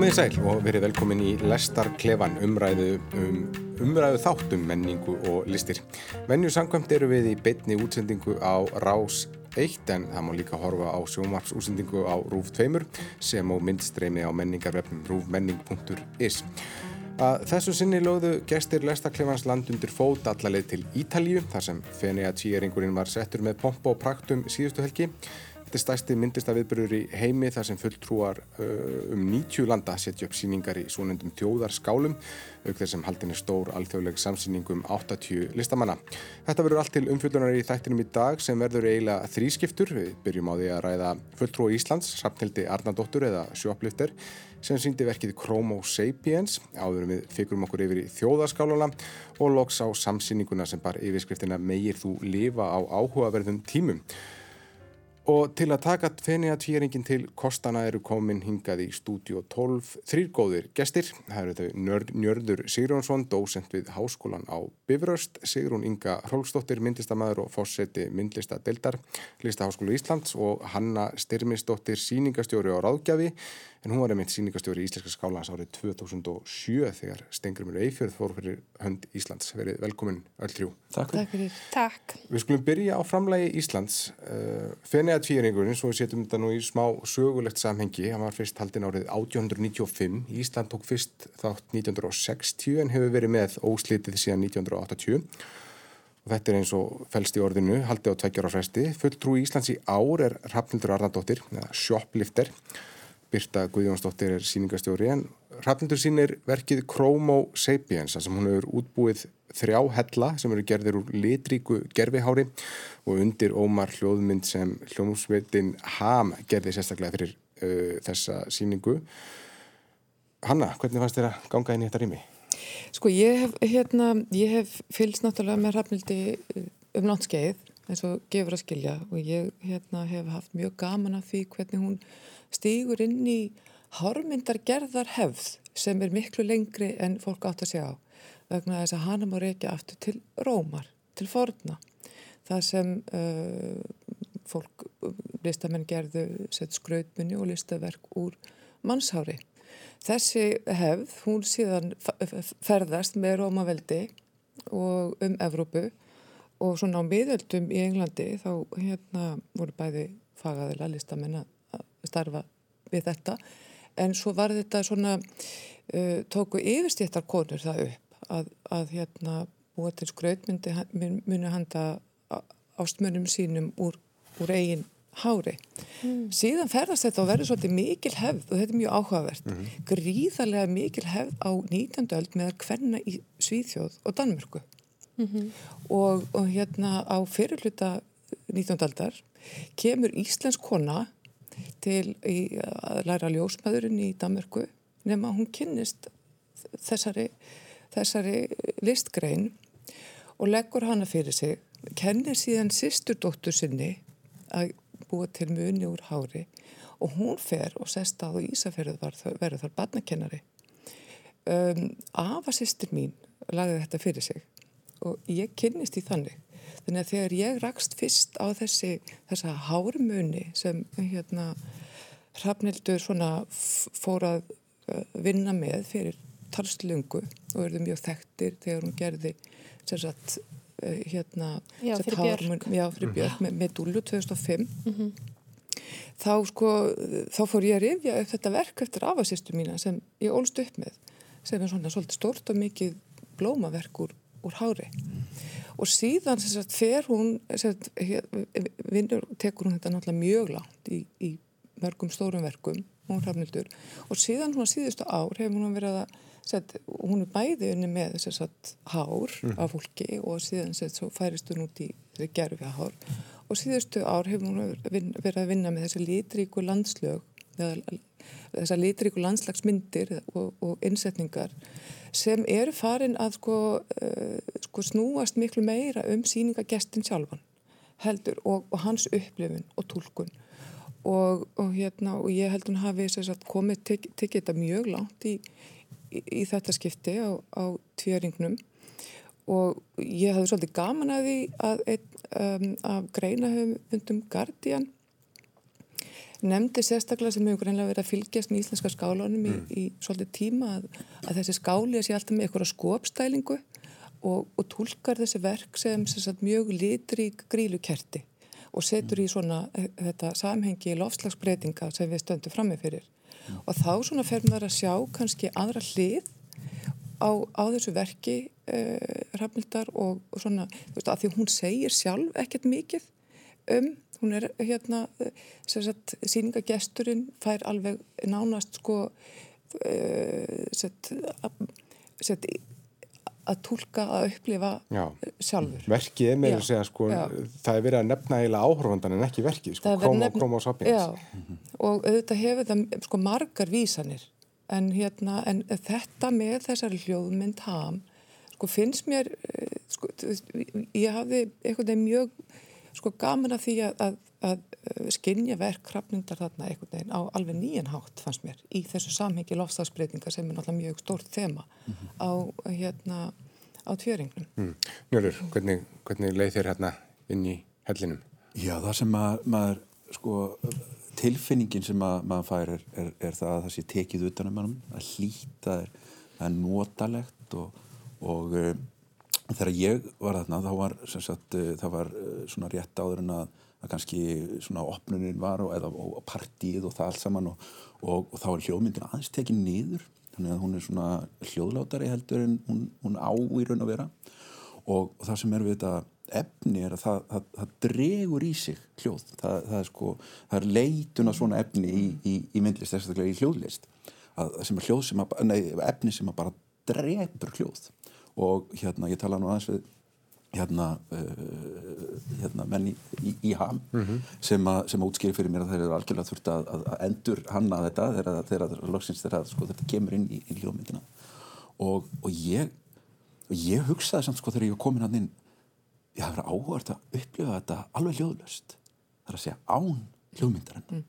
Komið í sæl og verið velkomin í Lestarklefan umræðu, um, umræðu þáttum menningu og listir. Venju sangkvæmt eru við í beitni útsendingu á Rás 1 en það má líka horfa á sjómarpsútsendingu á Rúf 2 sem á myndstreimi á menningarvefnum rúfmenning.is. Að þessu sinni lögðu gestir Lestarklefans land undir fót allarleið til Ítalju þar sem Fenea tíeringurinn var settur með pompa og praktum síðustu helgi. Þetta er stæsti myndlistaviðbyrður í heimi þar sem fulltrúar uh, um 90 landa setja upp síningar í svonendum tjóðarskálum auk þess sem haldin er stór alþjóðleg samsýningum 80 listamanna. Þetta verður allt til umfjöldunar í þættinum í dag sem verður eiginlega þrískiptur. Við byrjum á því að ræða fulltrúi Íslands, Sapnildi Arnardóttur eða Sjóplifter sem síndi verkið Chromo Sapiens áðurum við fikurum okkur yfir í þjóðarskáluna og loks á samsýninguna sem bar yfirskriftina Megir þú lifa á áhugaverðum tímum. Og til að taka fenni að tvíringin til kostana eru komin hingað í stúdíu 12 þrýrgóðir gestir. Það eru þau Njörður Sigrónsson, dósent við Háskólan á Bifröst, Sigrún Inga Hrólsdóttir, myndlistamæður og fórseti myndlistadeildar, Listaháskólu Íslands og Hanna Styrmisdóttir, síningastjóri á Ráðgjafi en hún var einmitt síningastjóri í Íslenska skálans árið 2007 þegar Stengrimur Eifjörð fór fyrir hönd Íslands. Verið velkomin öll þrjú. Takk. Takk fyrir. Takk. Við skulum byrja á framlægi Íslands. Uh, Fenni að tvíringurinn, svo við setjum þetta nú í smá sögulegt samhengi, hann var fyrst haldinn árið 1895. Ísland tók fyrst þátt 1960 en hefur verið með óslitið síðan 1980. Og þetta er eins og fælst í orðinu, haldið á tveggjar á fresti. Fulltrú í Íslands í ár er Rafnildur Arnardóttir, eða Shoplifter Birta Guðjónsdóttir er síningastjóri en Rafnildur sínir verkið Chromo Sapiens sem hún hefur útbúið þrjá hella sem eru gerðir úr litríku gerfihári og undir ómar hljóðmynd sem hljómsveitin Ham gerði sérstaklega fyrir uh, þessa síningu. Hanna, hvernig fannst þér að ganga inn í þetta rými? Sko ég hef, hérna, ég hef fylgst náttúrulega með Rafnildi uh, um náttúrskeið eins og gefur að skilja og ég hérna, hef haft mjög gaman af því hvernig hún stýgur inn í hármyndargerðar hefð sem er miklu lengri en fólk átt að segja á vegna þess að hana má reykja aftur til rómar, til forna það sem uh, fólk, listamenn gerðu sett skrautmunni og listaverk úr mannshári. Þessi hefð, hún síðan ferðast með rómaveldi og um Evrópu og svona á miðöldum í Englandi þá hérna voru bæði fagaðila listamenn að starfa við þetta en svo var þetta svona uh, tóku yfirstjættar konur það upp að, að hérna búa til skraut myndi, muni handa ástmönum sínum úr, úr eigin hári. Mm. Síðan ferðast þetta og verður svolítið mikil hefð og þetta er mjög áhugavert. Mm -hmm. Gríðarlega mikil hefð á 19. öld með að hverna í Svíþjóð og Danmörku. Mm -hmm. og, og hérna á fyrirluta 19. öldar kemur Íslensk kona til að læra ljósmaðurinn í Danmarku nema hún kynnist þessari, þessari listgrein og leggur hana fyrir sig kennir síðan sýsturdóttur sinni að búa til muni úr hári og hún fer og sest að Ísafjörður verður þar barnakennari. Um, afasýstir mín lagði þetta fyrir sig og ég kynnist í þannig Þannig að þegar ég rakst fyrst á þessi, þessa hármuni sem hérna Hrafnildur svona fór að uh, vinna með fyrir talslungu og verði mjög þekktir þegar hún gerði sem sagt uh, hérna já, fyrir Björk, já, fyrir Björk mm. með, með Dúlu 2005 mm -hmm. þá sko þá fór ég að rifja upp þetta verk eftir afasýstu mína sem ég ólst upp með sem er svona svolítið stort og mikið blómaverk úr, úr hári. Og síðan sagt, fer hún sagt, vinnur, tekur hún þetta náttúrulega mjög langt í, í mörgum stórum verkum hún hrafnildur og síðan hún síðustu ár hefur hún verið að set, hún er bæði unni með sagt, hár mm. af fólki og síðan færist hún út í gerfi hár og síðustu ár hefur hún verið að vinna með þessi litríku landslög þessar litríku landslagsmyndir og, og innsetningar sem eru farin að sko, uh, sko snúast miklu meira um síningagestin sjálfan heldur og, og hans upplifun og tólkun og, og hérna og ég heldur hann hafi sagt, komið tekið þetta mjög langt í, í, í þetta skipti á, á tvíaringnum og ég hafði svolítið gaman að því að, um, að greina höfum undum Guardian nefndi sérstaklega sem hefur greinlega verið að fylgjast með íslenska skálunum mm. í, í svolítið tíma að, að þessi skáli sé alltaf með eitthvað skopstælingu og, og tólkar þessi verk sem, sem sagt, mjög litrík grílukerti og setur í svona eh, þetta samhengi lofslagsbreytinga sem við stöndum frammi fyrir mm. og þá svona fer maður að sjá kannski aðra hlið á, á þessu verki uh, Rafnildar og, og svona, þú veist, að því hún segir sjálf ekkert mikið um, hún er hérna, sagt, síningagesturinn fær alveg nánast sko sett, að, sett, að tólka, að upplifa Já. sjálfur. Verkið er með að segja sko, Já. það er verið að nefna eiginlega áhörfandan en ekki verkið, sko, króma og sápins. Já, mm -hmm. og auðvitað hefur það sko margar vísanir en, hérna, en þetta með þessari hljóðmynd ham sko finnst mér eh, sko, ég hafði veginn mjög sko gaman að því að, að, að skinja verk krafnindar þarna einhvern veginn á alveg nýjan hátt fannst mér í þessu samhengi lofstafsbreytinga sem er náttúrulega mjög stórt þema mm -hmm. á hérna á tvjöringnum. Mm. Njörður, hvernig, hvernig leið þér hérna inn í hellinum? Já, það sem að, maður sko tilfinningin sem að, maður fær er, er, er það að það sé tekið utanum mannum, að hlýta er, það er notalegt og, og um, þegar ég var þarna þá var, sagt, uh, það var uh, svona rétt áður en að, að kannski svona opnunin var og, eða, og partíð og það allt saman og, og þá er hljóðmyndin aðeins tekið niður þannig að hún er svona hljóðlátari heldur en hún, hún á í raun að vera. Og það sem er við þetta efni er að það, það, það dregur í sig hljóð. Það, það er sko, það er leitun af svona efni í, í, í myndlist, sérstaklega í hljóðlist. Að, sem er hljóð sem að, nei, efni sem að bara drefur hljóð og hérna, ég tala nú aðeins við hérna, uh, hérna menn í, í, í ham mm -hmm. sem að útskýri fyrir mér að þeir eru algjörlega þurft að, að endur hanna þetta þegar, þegar loksins þegar sko, þetta kemur inn í, í hljóðmyndina og, og ég og ég hugsaði samt sko þegar ég kom inn inn ég hafa verið áhugart að upplifa þetta alveg hljóðlöst það er að segja án hljóðmyndarinn mm.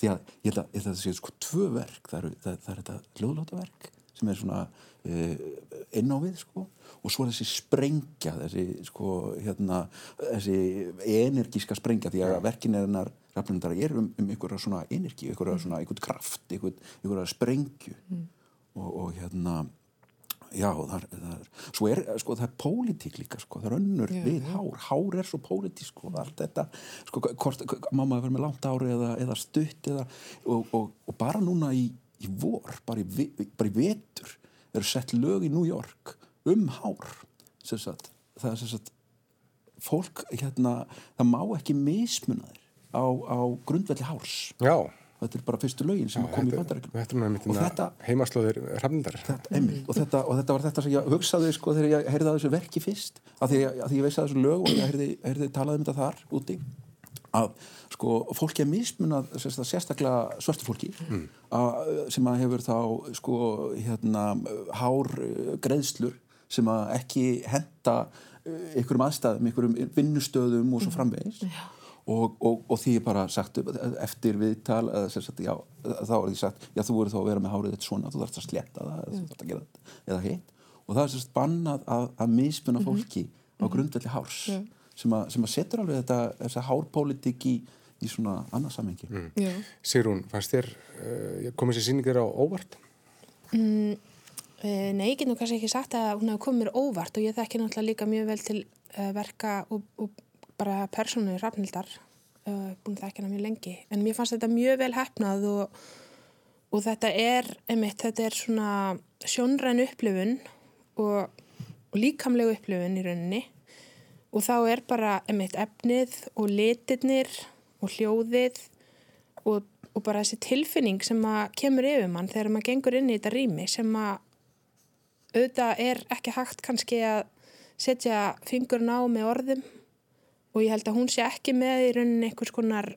því að ég held að, ég held að það séu sko tvö verk það er, það, það er þetta hljóðlótaverk sem er svona uh, inn á við sko. Og svo er þessi sprengja þessi sko hérna þessi energiska sprengja því að verkin er hennar rafnundar er um, um einhverja svona energi, einhverja svona einhvern kraft, einhverja, einhverja sprengju. Mm. og, og hérna já, það, það svo er, sko, það er pólitík líka, sko, það er önnur já, við hár, hár er svo pólitík, sko, allt þetta, sko, hvort, má maður vera með langt ári eða, eða stutt eða, og, og, og bara núna í, í vor, bara í, bara í vetur, eru sett lög í New York um hár, sagt, það er sem sagt, fólk, hérna, það má ekki mismuna þér á, á grundvelli hárs. Já. Þetta er bara fyrstu lögin sem kom í bandarækjum og þetta heimaslóðir hrafnindar. Og, og þetta var þetta sem ég hugsaði sko þegar ég heyrði að þessu verki fyrst. Að því að ég veist að þessu lög og ég heyrði, heyrði talað um þetta þar úti að sko fólki er mismunað sérstaklega svörstu fólki mm. að, sem að hefur þá sko hérna hár uh, greiðslur sem að ekki henda uh, einhverjum aðstæðum, einhverjum vinnustöðum og svo framvegis mm og, og, og því bara sagt eftir viðtal sagt, já, þá er því sagt já þú voru þá að vera með hárið þetta svona þú þarfst að sletta það eða, mm. að það, eða hitt og það er sérst bannað að, að mismunna mhm. fólki mm -hmm. á mhm. grundvelli hárs yeah. Sem, að, sem að setur alveg þetta þessa hárpólitik í, í svona annarsamhengi mm. yeah. Sigrún, fannst þér uh, komið sér síningar á óvart? Mm, uh, nei, ég get nú kannski ekki sagt að hún hefði komið mér óvart og ég þekki náttúrulega líka mjög vel til uh, verka og, og bara persónu rafnildar uh, búin það ekki hana mjög lengi en mér fannst þetta mjög vel hefnað og, og þetta er einmitt, þetta er svona sjónræn upplifun og, og líkamlegu upplifun í rauninni og þá er bara einmitt efnið og litirnir og hljóðið og, og bara þessi tilfinning sem að kemur yfir mann þegar maður gengur inn í þetta rými sem að auðvitað er ekki hægt kannski að setja fingurna á með orðum og ég held að hún sé ekki með í rauninni einhvers konar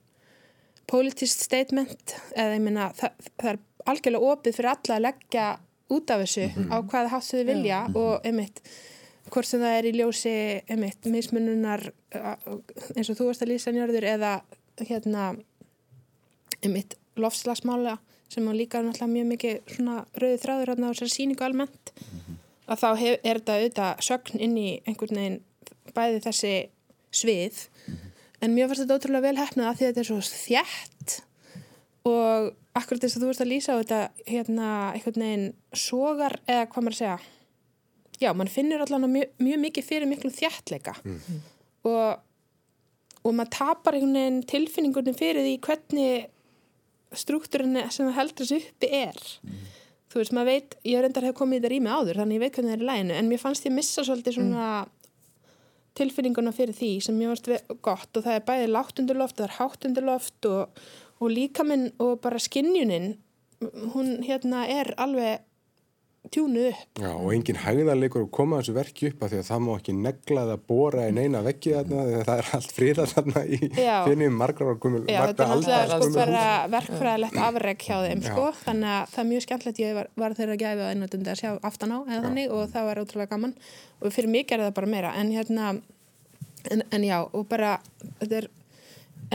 politist statement eða ég minna það, það er algjörlega opið fyrir alla að leggja út af þessu mm -hmm. á hvaða hátt þau vilja mm -hmm. og einmitt hvort sem það er í ljósi einmitt mismununar eins og þú varst að lýsa njörður eða hérna einmitt lofslagsmála sem á líka náttúrulega mjög mikið rauði þráður á þessari síningu almennt -hmm. að þá hef, er þetta auðvitað sögn inn í einhvern veginn bæði þessi svið -hmm. en mér fannst þetta ótrúlega vel hefnað að því að þetta er svo þjætt og akkurat þess að þú veist að lýsa á þetta hérna einhvern veginn sogar eða hvað maður að segja já, mann finnur allan mjög, mjög mikið fyrir miklu þjættleika og, og maður tapar einhvern veginn tilfinningunni fyrir því hvernig struktúrin sem það heldur þessu uppi er. Þú veist, maður veit, ég reyndar hef komið í þetta rými áður þannig ég veit hvernig það er í læginu, en mér fannst ég missa svolítið svona tilfinninguna fyrir því sem mér varst gott. Og það er bæði lágt undir loft, það er hátt undir loft og, og líkaminn og bara skinjunin hún hérna er alveg tjúnu upp. Já, og engin hægðarleikur að koma þessu verki upp af því að það má ekki negla það bóra í neina veggi þarna því að það er allt friðar þarna í Já. finnum margar og kumul, Já, þetta er náttúrulega sko bara verkfræðilegt afreg hjá þeim Já. sko, þannig að það er mjög skemmtilegt ég var, var þeirra að einnötundi að sjá aftan á eða þannig og það var ótrúlega gaman. Og fyrir mig er það bara meira. En hérna en, en já, og bara þetta er,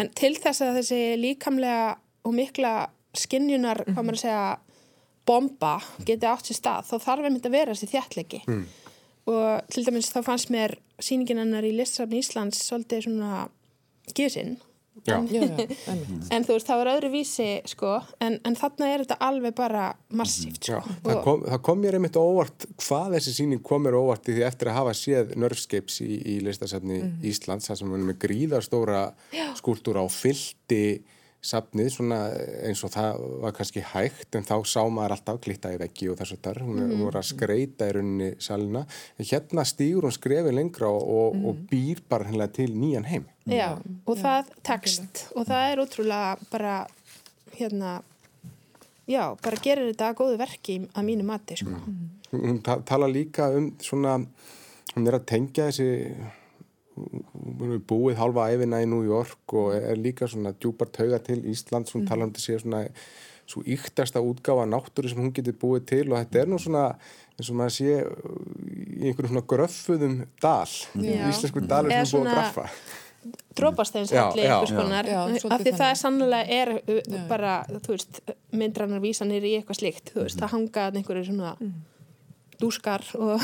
en til þess að þessi líkamlega og mikla skinjunar, hvað maður að segja bomba geti átt sér stað þá þarf einmitt að vera þessi þjættleiki Mm. og til dæmis þá fannst mér sýningin hennar í Listsafni Íslands svolítið svona gísinn einmitt. En þú veist, það var öðru vísi, sko, en, en þarna er þetta alveg bara massíft, sko. það kom, það kom mér einmitt óvart hvað þessi síning kom mér óvart í því eftir að hafa séð Nörfskeips í, í listasafni Mhm. Íslands, það sem var með gríðarstóra skúltúra á fyldi safnið, svona eins og það var kannski hægt, en þá sá maður alltaf klitta í veggi og þess að þar hún, hún var að skreita í rauninni salina, en hérna stígur hún skrefi lengra og, og, og Mhm. býr bara hennilega til nýjan heim. Já, og það tekst. Og það er útrúlega bara, hérna, já, bara gerir þetta að góðu verki að mínu mati, sko. hún ta tala líka um svona hún er að tengja þessi hún búið halva æfina í New York og er líka svona djúpar tauga til Íslands, hún tala um þetta sé svona svo yktasta útgáfa náttúru sem hún getur búið til og þetta er nú svona eins og maður sé í einhverjum svona gröffuðum dal. Já. íslensku Eða sem er búið að svona- graffa. Drópasteins Já, allir já. einhvers konar, Já, af því það er sannlega er uh, bara, þú veist, myndrannar vísanir í eitthvað slíkt, þú veist, það hanga þarna einhverju svona dúskar og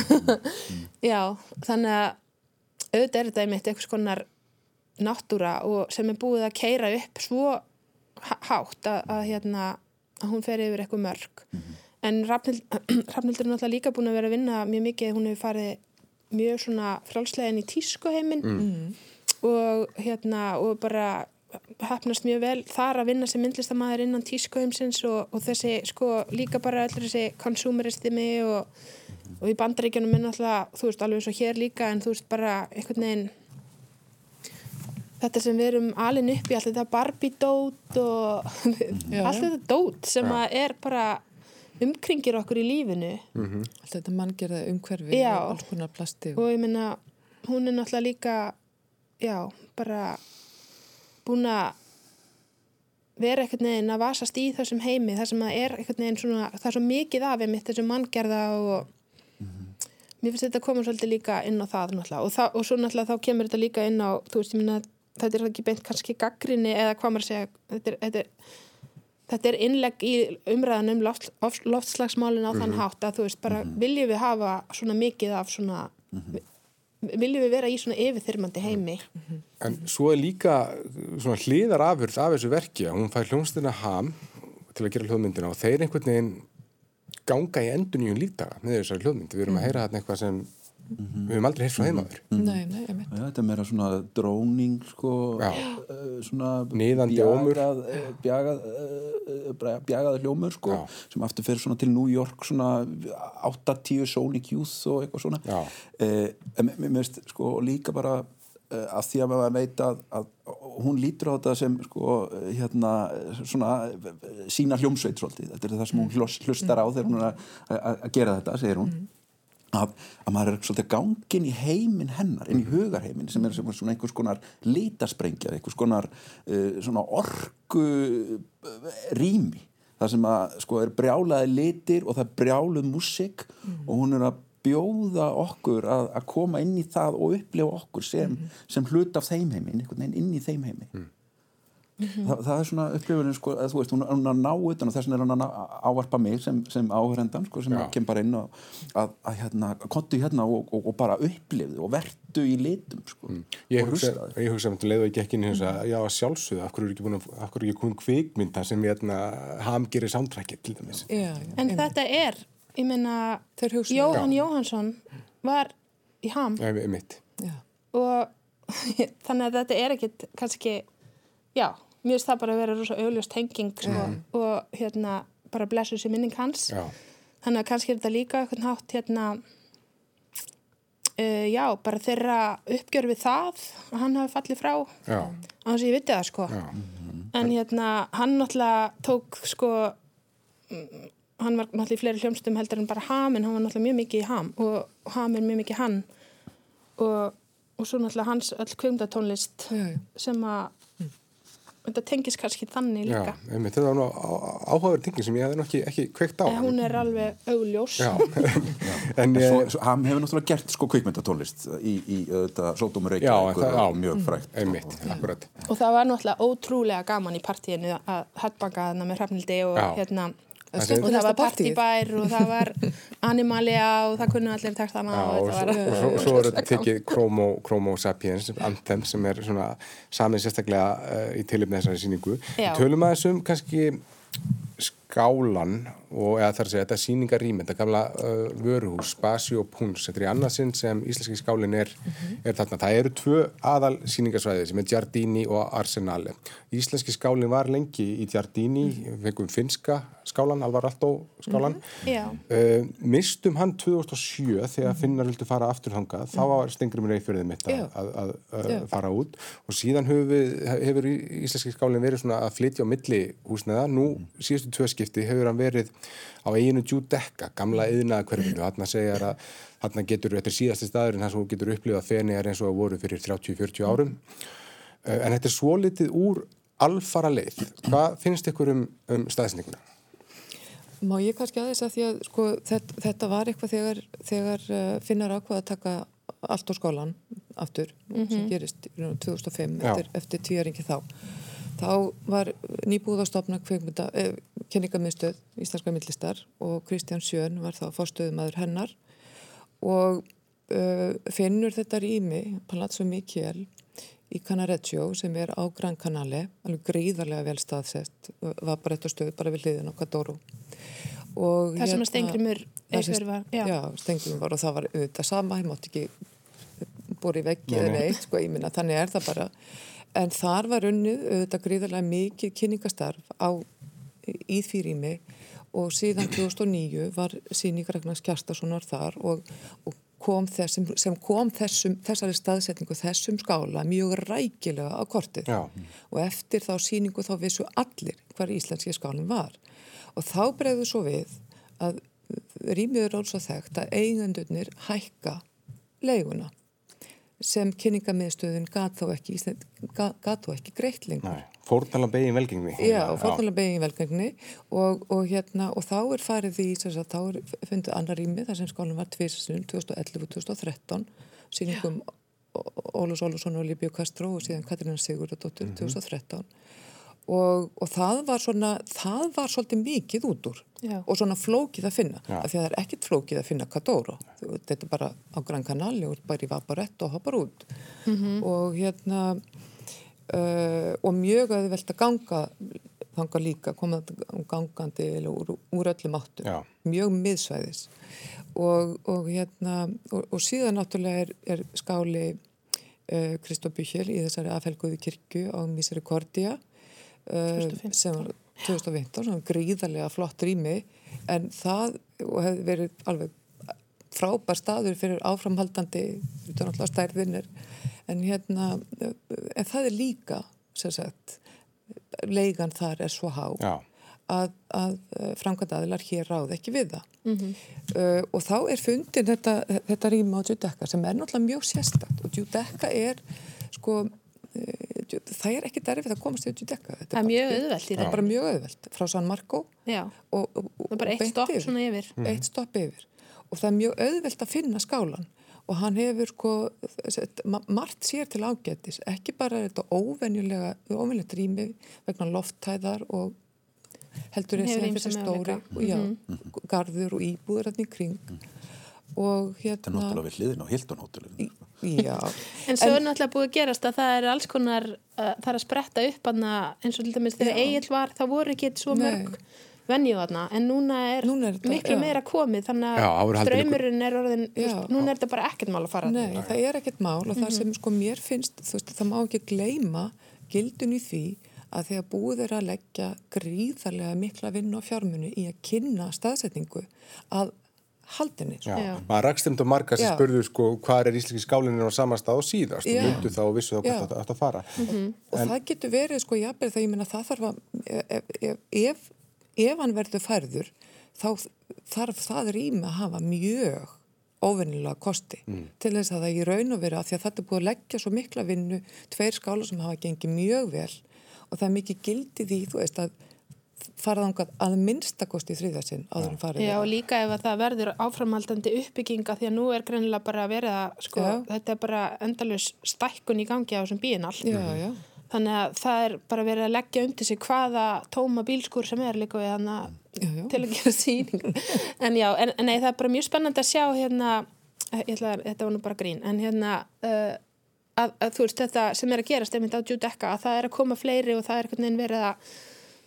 já, þannig að auðvitað er þetta einmitt einhvers konar náttúra og sem er búið að keira upp svo há- hátt að, að hérna að hún fer yfir eitthvað mörg. En Rafnild, Rafnildur er náttúrulega líka búin að vera að vinna mjög mikið, hún hefur farið mjög svona frálslegin í tískuheimin og hérna og bara hefnast mjög vel þar að vinna sem myndlistamæður innan tískuheimsins og, og þessi sko líka bara allir þessi konsumeristimi og, og í bandaríkjunum er náttúrulega, þú veist, alveg eins og hér líka en þú veist bara einhvern veginn þetta sem við erum alin upp í allt þetta Barbie-dót og Já, allt þetta dót sem að er bara umkringir okkur í lífinu. Allt þetta manngerða umhverfi Já. og alls konar plasti og ég meina hún er náttúrulega líka já, bara búin að vera einhvern veginn að vasast í þessum heimi þar sem að er einhvern veginn svona það er svo mikið af einmitt þessum manngerða og mér finnst þetta að koma svolítið líka inn á það náttúrulega. Og, það, og svo náttúrulega þá kemur þetta líka inn á þú veist, ég meina, þetta er ekki beint kannski gaggrinni eða hvað maður segja. Þetta er, þetta er, þetta er innlegg í umræðan um loft, loftslagsmálin á þann hátt að þú veist, bara viljum við hafa svona mikið af svona viljum við vera í svona yfirþyrmandi heimi? En svo er líka svona hliðar afurð af þessu verki að hún fær hljómsdina ham til að gera hljóðmyndina og þeir einhvern veginn ganga í endur nýjum lífdaga með þessari hljóðmynd. Við erum að heyra þarna eitthvað sem við höfum aldrei heyrt frá heimaður. Nei, nei, einmitt. Já, þetta er meira svona dróning sko, svona Niðandi ómur. bjagað, eh, bjagað, eh, bjagaði hljómur sko, sem aftur fyrir svona til New York svona 8-10 Sonic Youth og eitthvað svona eh, en mér mér finnst sko líka bara eh, að því að maður veit að, að hún lítur á þetta sem sko hérna svona eh, sína hljómsveit svolítið, þetta er það sem hún hlust- hlustar á þegar hún er að, gera þetta, segir hún. Að, að maður er svolítið gangin í heiminn hennar, inn í hugarheiminn sem er sem svona einhvers konar litasprengja einhvers konar uh, svona orku uh, rými. Það sem að sko er brjálaði litir og það er brjáluð músik og hún er að bjóða okkur að, að koma inn í það og upplifa okkur sem, sem hlut af þeim veginn inn í þeim heimi. Þa, það er svona upplifunin sko, að þú veist, hún er hún er að ná utan og þess vegna er hún að ávarpa mig sem, sem áhörendan sko, sem kem bara inn og að, að hérna, kontu hérna og, og, og bara upplifðu og verdu í litum sko, Ég og hugsa, ég hugsa um þetta leið og ekki ekki inn í þess að já, að sjálfsögðu, af hverju er ekki búin að, af hverju er ekki komin kvikmynda sem ég hérna ham gerir soundtrackið til dæmis. Já, já, En þetta er, ég meina, Þeir hugsa Jóhann Já. Jóhannsson var í ham. Nei, og þannig að þetta er ekkit kannski, já, mér finnst það bara að vera rosa augljóst tenging sko, og hérna bara blessu sér minning hans. Já, Þannig að kannski er þetta líka eitthvað hátt hérna, uh, já, bara þeirra uppgjör við það að hann hafi fallið frá. Já, á þess að ég viti það sko. já, En hérna, hann náttúrulega tók sko, mm, hann var náttúrulega í fleiri hljómsdum heldur en bara ham, en hann var náttúrulega mjög mikið í ham og ham er mjög mikið hann og, og svo náttúrulega hans öll kvimdatónlist já, já. sem að þetta tengis kannski þannig já, líka. einmitt. Þetta var áhugaverð tingin sem ég hefði nú ekki, ekki kveikt á. En hún er alveg augljós. Já, en svo, hann hefur náttúrulega gert sko kvikmyndatónlist í, í þetta Já, það- já. mjög frægt einmitt, akkurat. Og það var náttúrulega ótrúlega gaman í partíinu að headbanga þarna með hrafnildi og Já. hérna Það Það og það var partibær og það var animalia og það kunnu allir textana Já, og og, og, svo, og svo er þetta tekið Chromo, Chromo Sapiens, Anthem sem er svona samin sérstaklega uh, í tilipni þessari síningu. Tölum aðeins um kannski skálan og eða þar að segja þetta síningarými, þetta gamla uh, vöruhús, Spasi og Puns, þetta er í annarsinn sem íslenski skálin er, er þarna. Það eru tvö aðal síningarsvæði sem er Giardini og Arsenale. Íslenski skálin var lengi í Giardini, við fengum finska skálan, Alvar Altó skálan. Já. Uh, mistum hann 2007 þegar Finnar vildu fara aftur hangað þá var Stengrimur Eyfjörðið mitt að, að, að, fara út. Og síðan hefur, við, hefur íslenski skálinn verið svona að flytja á milli húsneða nú síðustu tvö skipti hefur hann verið á eiginu Giudecca, gamla yðnaða hverfinu, hann segja að hann getur, þetta er síðasti staður en hann svo getur upplifað fenniðar eins og að voru fyrir 30-40 árum uh, en þetta er svo litið úr alfara leið, hvað finnst ykkur um, um staðsendinguna? Má ég kannski aðeins að því að sko, þetta, þetta var eitthvað þegar, þegar uh, finnar ákvað að taka allt á skólan aftur sem gerist í raun 2005 Já. eftir, eftir tvíaringi þá. Þá var nýbúðastofna kveikmynda, eh, kenningamiðstöð Íslenska myndlistar og Kristján Sjön var þá fórstöðumæður hennar og uh, finnur þetta rými, Palazzo Mikiel í Canareccio sem er á Gran Canale, alveg gríðarlega vel staðsett, var bara eitt á stöð, bara við hliðin á Cadoro. Og Það sem að það sem- Eyfjörð var, já. Já, Steingrimur var og það var auðvitað sama, ég mátti ekki búið í veggi eða nei. neitt, sko, ég minna, þannig er það bara. En þar var unnið auðvitað gríðarlega mikið kynningastarf á, í því rými og síðan 2009 var síningaregnars Kjartasonar þar og, og kom þessum, sem kom þessum, þessari staðsetningu, þessum skála mjög rækilega á kortið. Já. og eftir þá síningu þá vissu allir hvar íslenski skálinn var. Og þá bregðu svo við að rýmið er alls að þekkt að eigendurnir hækka leiguna sem kynningamiðstöðun gat þá ekki, ekki greitt lengur. Nei, fórnala begin velgengni. Já, og fórnalega begin velgengni og, og, hérna, og þá er farið því, sagt, þá er fundið annar rými þar sem skólinn var tvisasunum 2011 og 2013 síningum Ólus Ólusson og Líbjó Kastró og síðan Katrína Sigurðardóttur 2013 og, og það var svona það var svolítið mikið út úr. Já. og svona flókið að finna. Já. af því að það er ekkit flókið að finna Kadóra þetta er bara á Gran Canali og bara í Vaparett og hoppar út. Og hérna uh, og mjög auðvelt að ganga þanga líka, koma gangandi úr, úr öllum áttum. Já. mjög miðsvæðis. Og, og hérna og, og síðan náttúrulega er, er skáli uh, Kristó Bíkjel í þessari afhelguðu kirkju á Misericordia uh, 2015. sem var 2015 sem var gríðarlega flott rými. En það og hefði verið alveg frábær staður fyrir áframhaldandi þetta er náttúrulega stærðinir en hérna en það er líka sem sagt leigan þar er svo há Já. að, að framkvæmdaðilar hér ráð ekki við það. Uh, og þá er fundin þetta, þetta rýma á Judecca sem er náttúrulega mjög sérstakt. Og Judecca er sko það er ekki derfið að komast í Judecca Það er mjög auðvelt það er bara mjög auðvelt. Frá San Marco og, og, það bara og eitt stopp yfir. svona yfir. eitt stopp yfir. Og það er mjög auðvelt að finna skálan og hann hefur sko margt sér til ágættis ekki bara er þetta óvenjulega óvenjulegt rými vegna lofttæðar og heldur eins og þessi stóri og já, mm -hmm. garður og íbúður hérna í kring. Og hérna þetta er náttúrulega við hliðin á Hildon hótelinu já en svo er náttúrulega búið að gerast að það er alls konar uh, það er að spretta upp eins og til dæmis þegar Egil var það voru ekki svo mörg venju þarna en núna er, núna er þetta, miklu já. meira komið þannig að ströymurinn er orðin veist, núna er þetta bara ekkert mál að fara Nei, það, það er ekkert mál og mm -hmm. það mhm. sem sko mér finnst veist, það má ekki gleima gildun í því að þegar búið er að leggja gríðarlega mikla vinn og fjármunni í að kynna staðsetningu að haldinni. Já. maður rakstimt og marga sem spurðu sko hvað er íslenski skálinni á sama stað og síðast og myndu þá og vissu þá hvað þetta ætti að fara. Mm -hmm. en, og það getur verið sko jafnveg þegar ég minna það þarf að ef, ef, ef ef hann verður færður þá þarf það rými að hafa mjög óvennilega kosti mm. til þess að það í raun og veru að því að þetta er búið að leggja svo mikla vinnu tveir skála sem hafa gengið mjög vel og það er mikið gildið í þú veist að faraðangað að minnstakosti þrýðasinn áður en farið. Já og líka ef það verður áframhaldandi uppbygginga því að nú er greinilega bara að vera sko, þetta er bara endalus stækkun í gangi á þessum bíin allt. Já, já. Þannig að það er bara verið að leggja undir sig hvaða tóma bílskur sem er líka við hann til að gera síning. En já, en, en nei, það er bara mjög spennand að sjá hérna, ætla, þetta var nú bara grín, en hérna uh, að, að þú veist þetta sem er að gerast einmitt á Judekka, að það er að koma fleiri og það er einhvern veginn verið að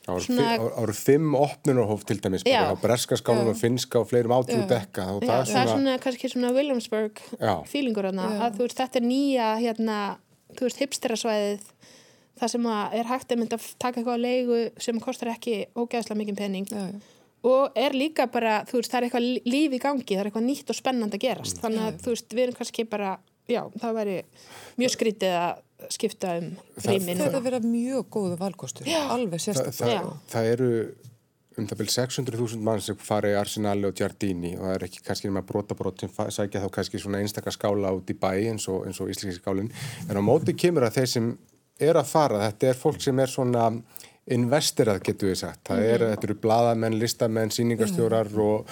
Það eru fimm opnunarhóf til dæmis, bara á breska skálum og finska og fleirum átjú dekka. Já, það, er svona, það er svona kannski svona Williamsburg fílingur að þú veist, þetta er nýja hérna, þú veist, hipsterasvæðið það sem er hægt að mynda að taka eitthvað á leigu sem kostar ekki ógæðslega mikið penning já, já. og er líka bara, þú veist, það er eitthvað líf í gangi, það er eitthvað nýtt og spennand að gerast mm. þannig að, þú veist, við erum kannski bara já, það væri mjög skrítið að skipta um rýmin. Það er að vera mjög góðu valkostur, alveg sérstaklega það, það, það eru um það byrj 600.000 mann sem fari í Arsenali og Giardini og það er ekki kannski með brotabrót sem sækja þá kannski svona einstakar skála út í bæ eins og, og íslenski skálinn. En á móti kemur að þeir sem er að fara, þetta er fólk sem er svona investerað getur við sagt það er, mm. þetta eru bladamenn, listamenn, síningarstjórar mm. og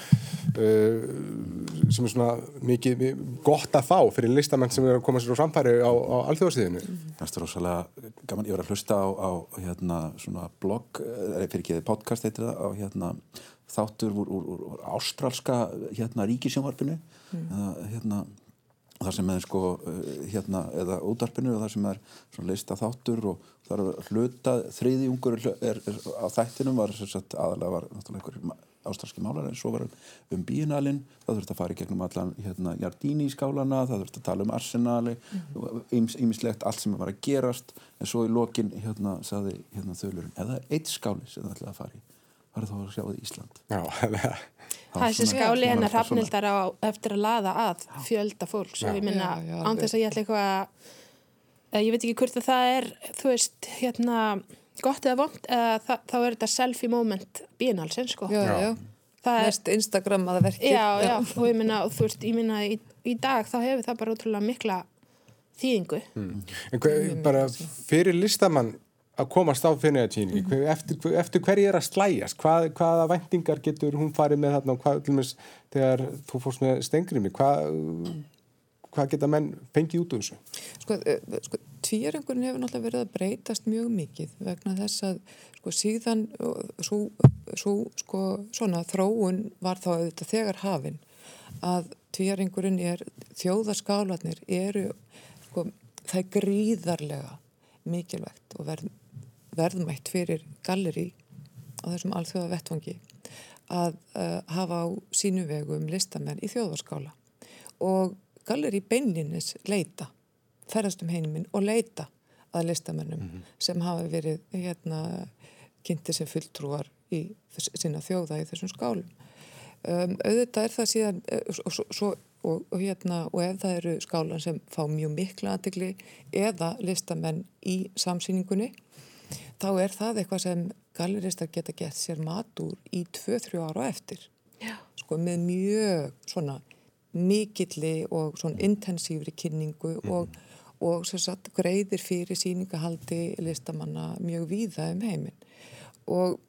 uh, sem er svona mikið gott að fá fyrir listamenn sem er að koma sér á framfæri á, á alþjóðsíðinu mm. Það er rosalega gaman, ég var að hlusta á, á hérna svona blogg eða fyrir ekki podcast eitthvað á hérna þáttur úr, úr, úr ástrálska hérna ríkisjónvarpinu mm. hérna þar sem er sko eh, hérna eða útarpinu og þar sem er svona leista þáttur og þar er hluta þriðjungur er, er, á þættinum var sagt, aðalega var náttúrulega einhverjum ástralski málar en svo var um bíinalinn það þurfti að fara í gegnum allan hérna Jardíni skálana, það þurfti að tala um arsenali ýmislegt mm -hmm. allt sem var að gerast en svo í lokin hérna saði hérna þölurinn, eða eitt skáli sem það ætlaði að fara í? Var það þá að sjá það í Ísland. Já, Það er þessi skáli hennar rafnildar á eftir að laða að fjölda fólk svo ég minna án þess að ég ætla eitthvað að ég veit ekki hvort að það er þú veist, hérna gott eða vond, eða þá er þetta selfie moment bínalsinn sko. Já, já, mest Instagram að það verkir Já, já, og ég minna, þú veist, ég minna í, í dag þá hefur það bara útrúlega mikla þýðingu. Mm. En hver, bara fyrir listamann að komast á finniðatíningi mm -hmm. eftir, eftir hverju er að slæjast Hvað, hvaða vendingar getur hún farið með þarna? Og hvað, til og meins, þegar þú fórst með stengrimi hvað, hvað geta menn fengið út úr þessu? Sko, eh, sko tvíringurinn hefur náttúrulega verið að breytast mjög mikið vegna þess að sko síðan svo, svo sko svona þróun var þá auðvitað þegar hafinn að tvíringurinn er þjóðaskálanir eru sko það er gríðarlega mikilvægt og verð verðmætt fyrir galleri á þessum alþjóða vettfangi að uh, hafa á sínu vegum listamenn í þjóðvarskála og galleri beinlinis leita, ferðast um heiminn og leita að listamennum mm -hmm. sem hafa verið hérna kynnti sem fulltrúar í sína þjóða í þessum skálum um, auðvitað er það síðan uh, og, svo, og, og hérna og ef það eru skálan sem fá mjög mikla aðtegli eða listamenn í samsýningunni þá er það eitthvað sem galleristar geta gett sér matur í 2-3 ára eftir Já. sko með mjög svona mikilli og svona intensífri kynningu mm. og, og sagt, greiðir fyrir síningahaldi listamanna mjög víða um heiminn. Og,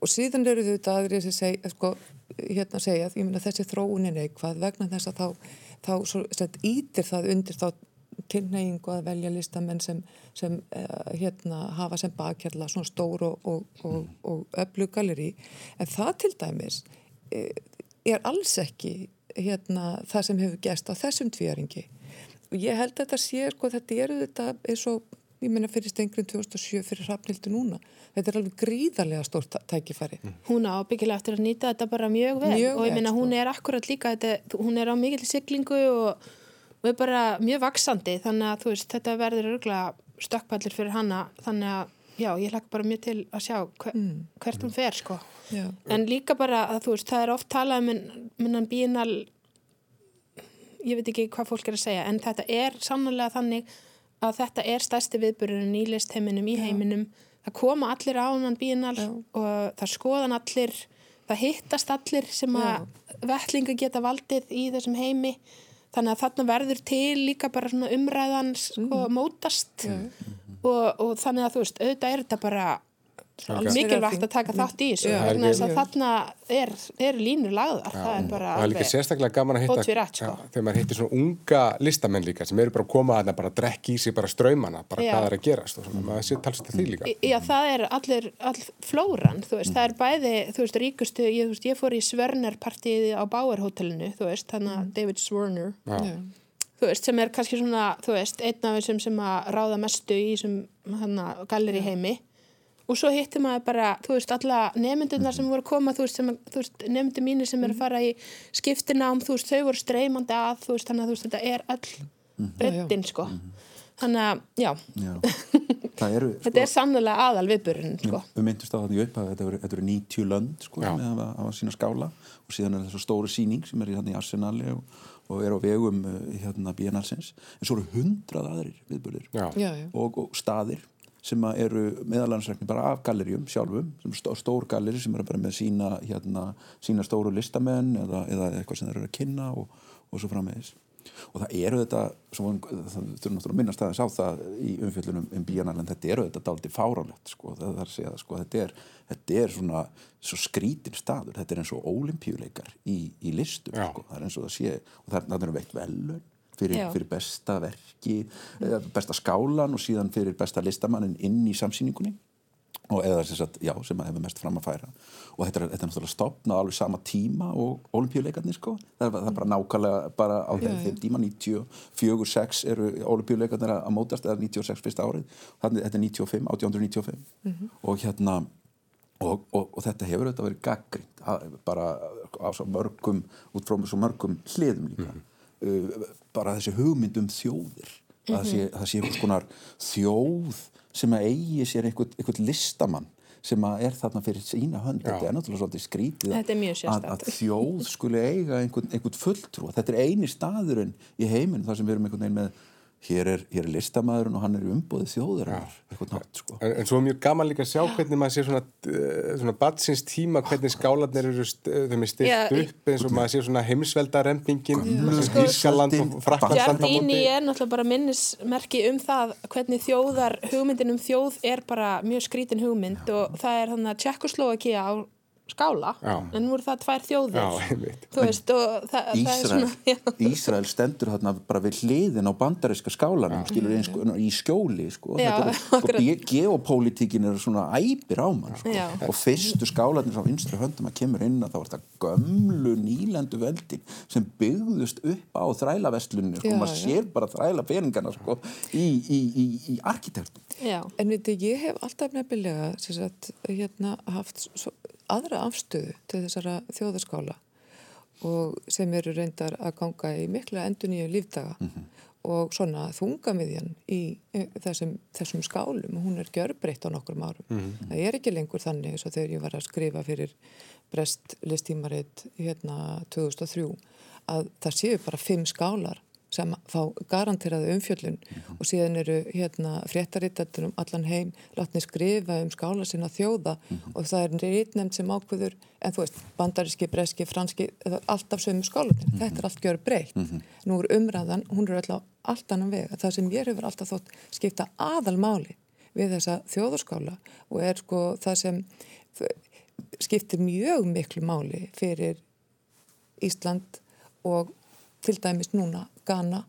og síðan eru þau þetta aðrið sem segja, sko, hérna segja, minna þessi þróunin eitthvað vegna þess að þá þá svo, sett, ítir það undir þá tilneyingu að velja listamenn sem, sem uh, hérna hafa sem bakkjalla svona stór og, og, og, og öllu galeri en það til dæmis uh, er alls ekki hérna það sem hefur gæst á þessum tvíaringi og ég held að þetta sé sko þetta eru þetta eins og ég menna fyrir stengrin 2007 fyrir Hrafnildu núna. Þetta er alveg gríðarlega stórt tækifæri. Mm. Hún á byggilega eftir að nýta þetta bara mjög vel. Mjög og ég menna hún sko. er akkurat líka þetta, hún er á mikil siglingu og og er bara mjög vaksandi þannig að veist, þetta verður örgulega stökkpallir fyrir hanna þannig að já, ég hlakka bara mjög til að sjá hver, mm. hvert hún fer sko já. en líka bara að þú veist, það er oft talað um minnan bínal ég veit ekki hvað fólk er að segja en þetta er sannlega þannig að þetta er stærsti viðburðurinn í listheiminum í heiminum, það koma allir á hann bínal og það skoðan allir, það hittast allir sem að vellinga geta valdið í þessum heimi þannig að þarna verður til líka bara svona umræðans mm. mótast mm. Og, og þannig að þú veist, auðvitað er þetta bara mikilvægt að taka þátt í þessu. Þannig að þarna er, er línur lagðar, já, það er bara það er líka sérstaklega gaman að hitta sko. já, þegar maður hittir svona unga listamenn líka sem eru bara að koma að það bara að drekki í sig bara ströymana, bara já. hvað er að gerast og svona, maður sé talsast að því líka. Já, það er allir, all flóran þú veist, mm. það er bæði, þú veist, ríkustu ég, veist, ég fór í Svörnerpartíði á Bauerhotellinu, þú veist, þannig að mm. David Swerner þú veist, sem er kannski svona, þú veist, einn af þessum sem að ráða mestu í þessum galleri heimi. Og svo hittir maður bara, þú veist, alla nefndunar sem voru að koma, þú veist, veist nefndu mínir sem eru að fara í skiptinám þú veist, þau voru streymandi að þú veist, þannig að þú veist, þetta er all breytin, sko. Þannig að, já, já. Eru, sko, þetta er sannlega aðal viðburinn, sko. Við myndumst á það í upp að þetta eru 90 lönd, sko, með að, að sína skála. Og síðan er þessu stóru síning sem er í, í Arsenali og, og er á vegum eh, hérna Biennalsins, en svo eru hundrað aðrir viðburðir og, og staðir sem eru meðalansrækni bara af gallerjum sjálfum, stór galleri sem eru bara með sína, hérna, sína stóru listamenn eða, eða eitthvað sem þeir eru að kynna og, og svo framvegis og það eru þetta, það þurfum náttúrulega að minnast aðeins á það í umfjöldunum um bíanarlega, þetta eru þetta daldi fáránlegt sko, það er að segja sko, þetta er, þetta er svona svo skrítin staður, þetta er eins og ólimpíuleikar í, í listum sko, það er eins og það sé, og það er veitt velun fyrir, fyrir besta verki besta skálan og síðan fyrir besta listamannin inn í samsýningunni og eða að, já, sem að hefur mest fram að færa. Og þetta er, þetta er náttúrulega stopnað alveg sama tíma og olimpíuleikarnir sko. Það er, það er bara nákvæmlega bara á þeim tíma. 94-6 eru olimpíuleikarnir að mótast eða 96 fyrsta árið. Þannig þetta er 95, 1895 mm -hmm. og hérna og, og, og þetta hefur auðvitað verið gaggrind bara á svo mörgum út frá svo mörgum hliðum líka. Mm -hmm uh, bara þessi hugmyndum þjóðir. mm -hmm. Að það sé, mhm. það sé einhvers konar þjóð sem að eigi sér einhvern, einhvern listamann sem að er þarna fyrir sína hönd Já. þetta er náttúrulega svolítið skrítið að, að þjóð skuli eiga einhvern, einhvern fulltrú þetta er eini staðurinn í heiminn þar sem við erum einhvern veginn með hér er, hér er listamæðurinn og hann er umbóðið þjóður nátt, sko. en, en svo er mjög gaman líka að sjá hvernig maður sé svona, uh, svona batsins tíma hvernig skálanir eru er stilt upp eins og maður sé svona heimsveldarempingin Ísjaland og Frakland Íni er náttúrulega bara minnismerki um það hvernig þjóðar hugmyndin um þjóð er bara mjög skrítin hugmynd og það er þannig að Tjekkoslovakia á skála, já. en nú er það tvær þjóðir. Já, veist, það, Ísrael, það Ísrael stendur þarna bara við hliðin á bandaríska skálanum skilur eins sko, í skjóli sko. já, er, og geopolítikin er svona æpir á mann sko. og fyrstu skálanir á vinstri höndum að kemur inn að það var þetta gömlu nýlendu veldin sem byggðust upp á þrælavestlunni og sko. maður sér bara þræla peningarna sko, í, í, í, í arkitektum. En veitu, ég hef alltaf nefnilega sagt, hérna, haft svo aðra afstöðu til þessara þjóðaskála og sem eru reyndar að ganga í mikla endur nýju lífdaga mm -hmm. og svona þungamiðjan í þessum, þessum skálum hún er gjörbreytt á nokkrum árum mm -hmm. það er ekki lengur þannig eins og þegar ég var að skrifa fyrir brest listímaritt hérna 2003 að það séu bara fimm skálar sem fá garanteraðu umfjöllun -hmm. og síðan eru hérna fréttarittartur um allan heim látni skrifa um skála sinna þjóða -hmm. og það er rítnefnd sem ákvöður en þú veist, bandaríski, breski, franski alltaf sömu skálutin, mm -hmm. þetta er allt gjör breytt mhm. nú er umræðan, hún er alltaf allt annan veg, það sem ég hefur alltaf þótt skipta aðalmáli við þessa þjóðarskála og er sko það sem skiptir mjög miklu máli fyrir Ísland og til dæmis núna Ghana.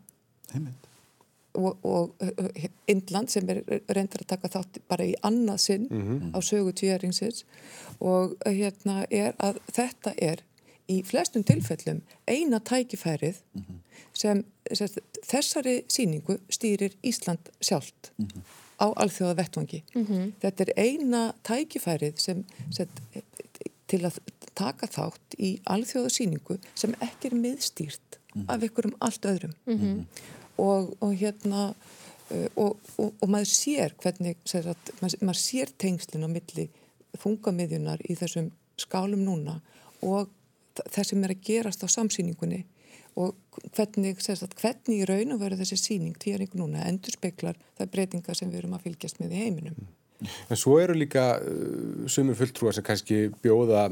Heimind. og, og Indland sem er reyndar að taka þátt bara í annað sinn á sögu tvíæringsins. Og hérna er að þetta er í flestum tilfellum eina tækifærið sem, sem þessari síningu stýrir Ísland sjálft á alþjóða vettvangi. Þetta er eina tækifærið sem, sem til að taka þátt í alþjóða síningu sem ekki er miðstýrt af ykkurum allt öðrum. Og, og hérna uh, og, og, og maður sér hvernig að, maður, maður sér tengslinn á milli þungamiðjunar í þessum skálum núna og það sem er að gerast á samsýningunni og hvernig, að, hvernig í raun og veru þessi síning týring núna endur speklar það breytinga sem við erum að fylgjast með í heiminum. En svo eru líka uh, sumur fulltrúar sem kannski bjóða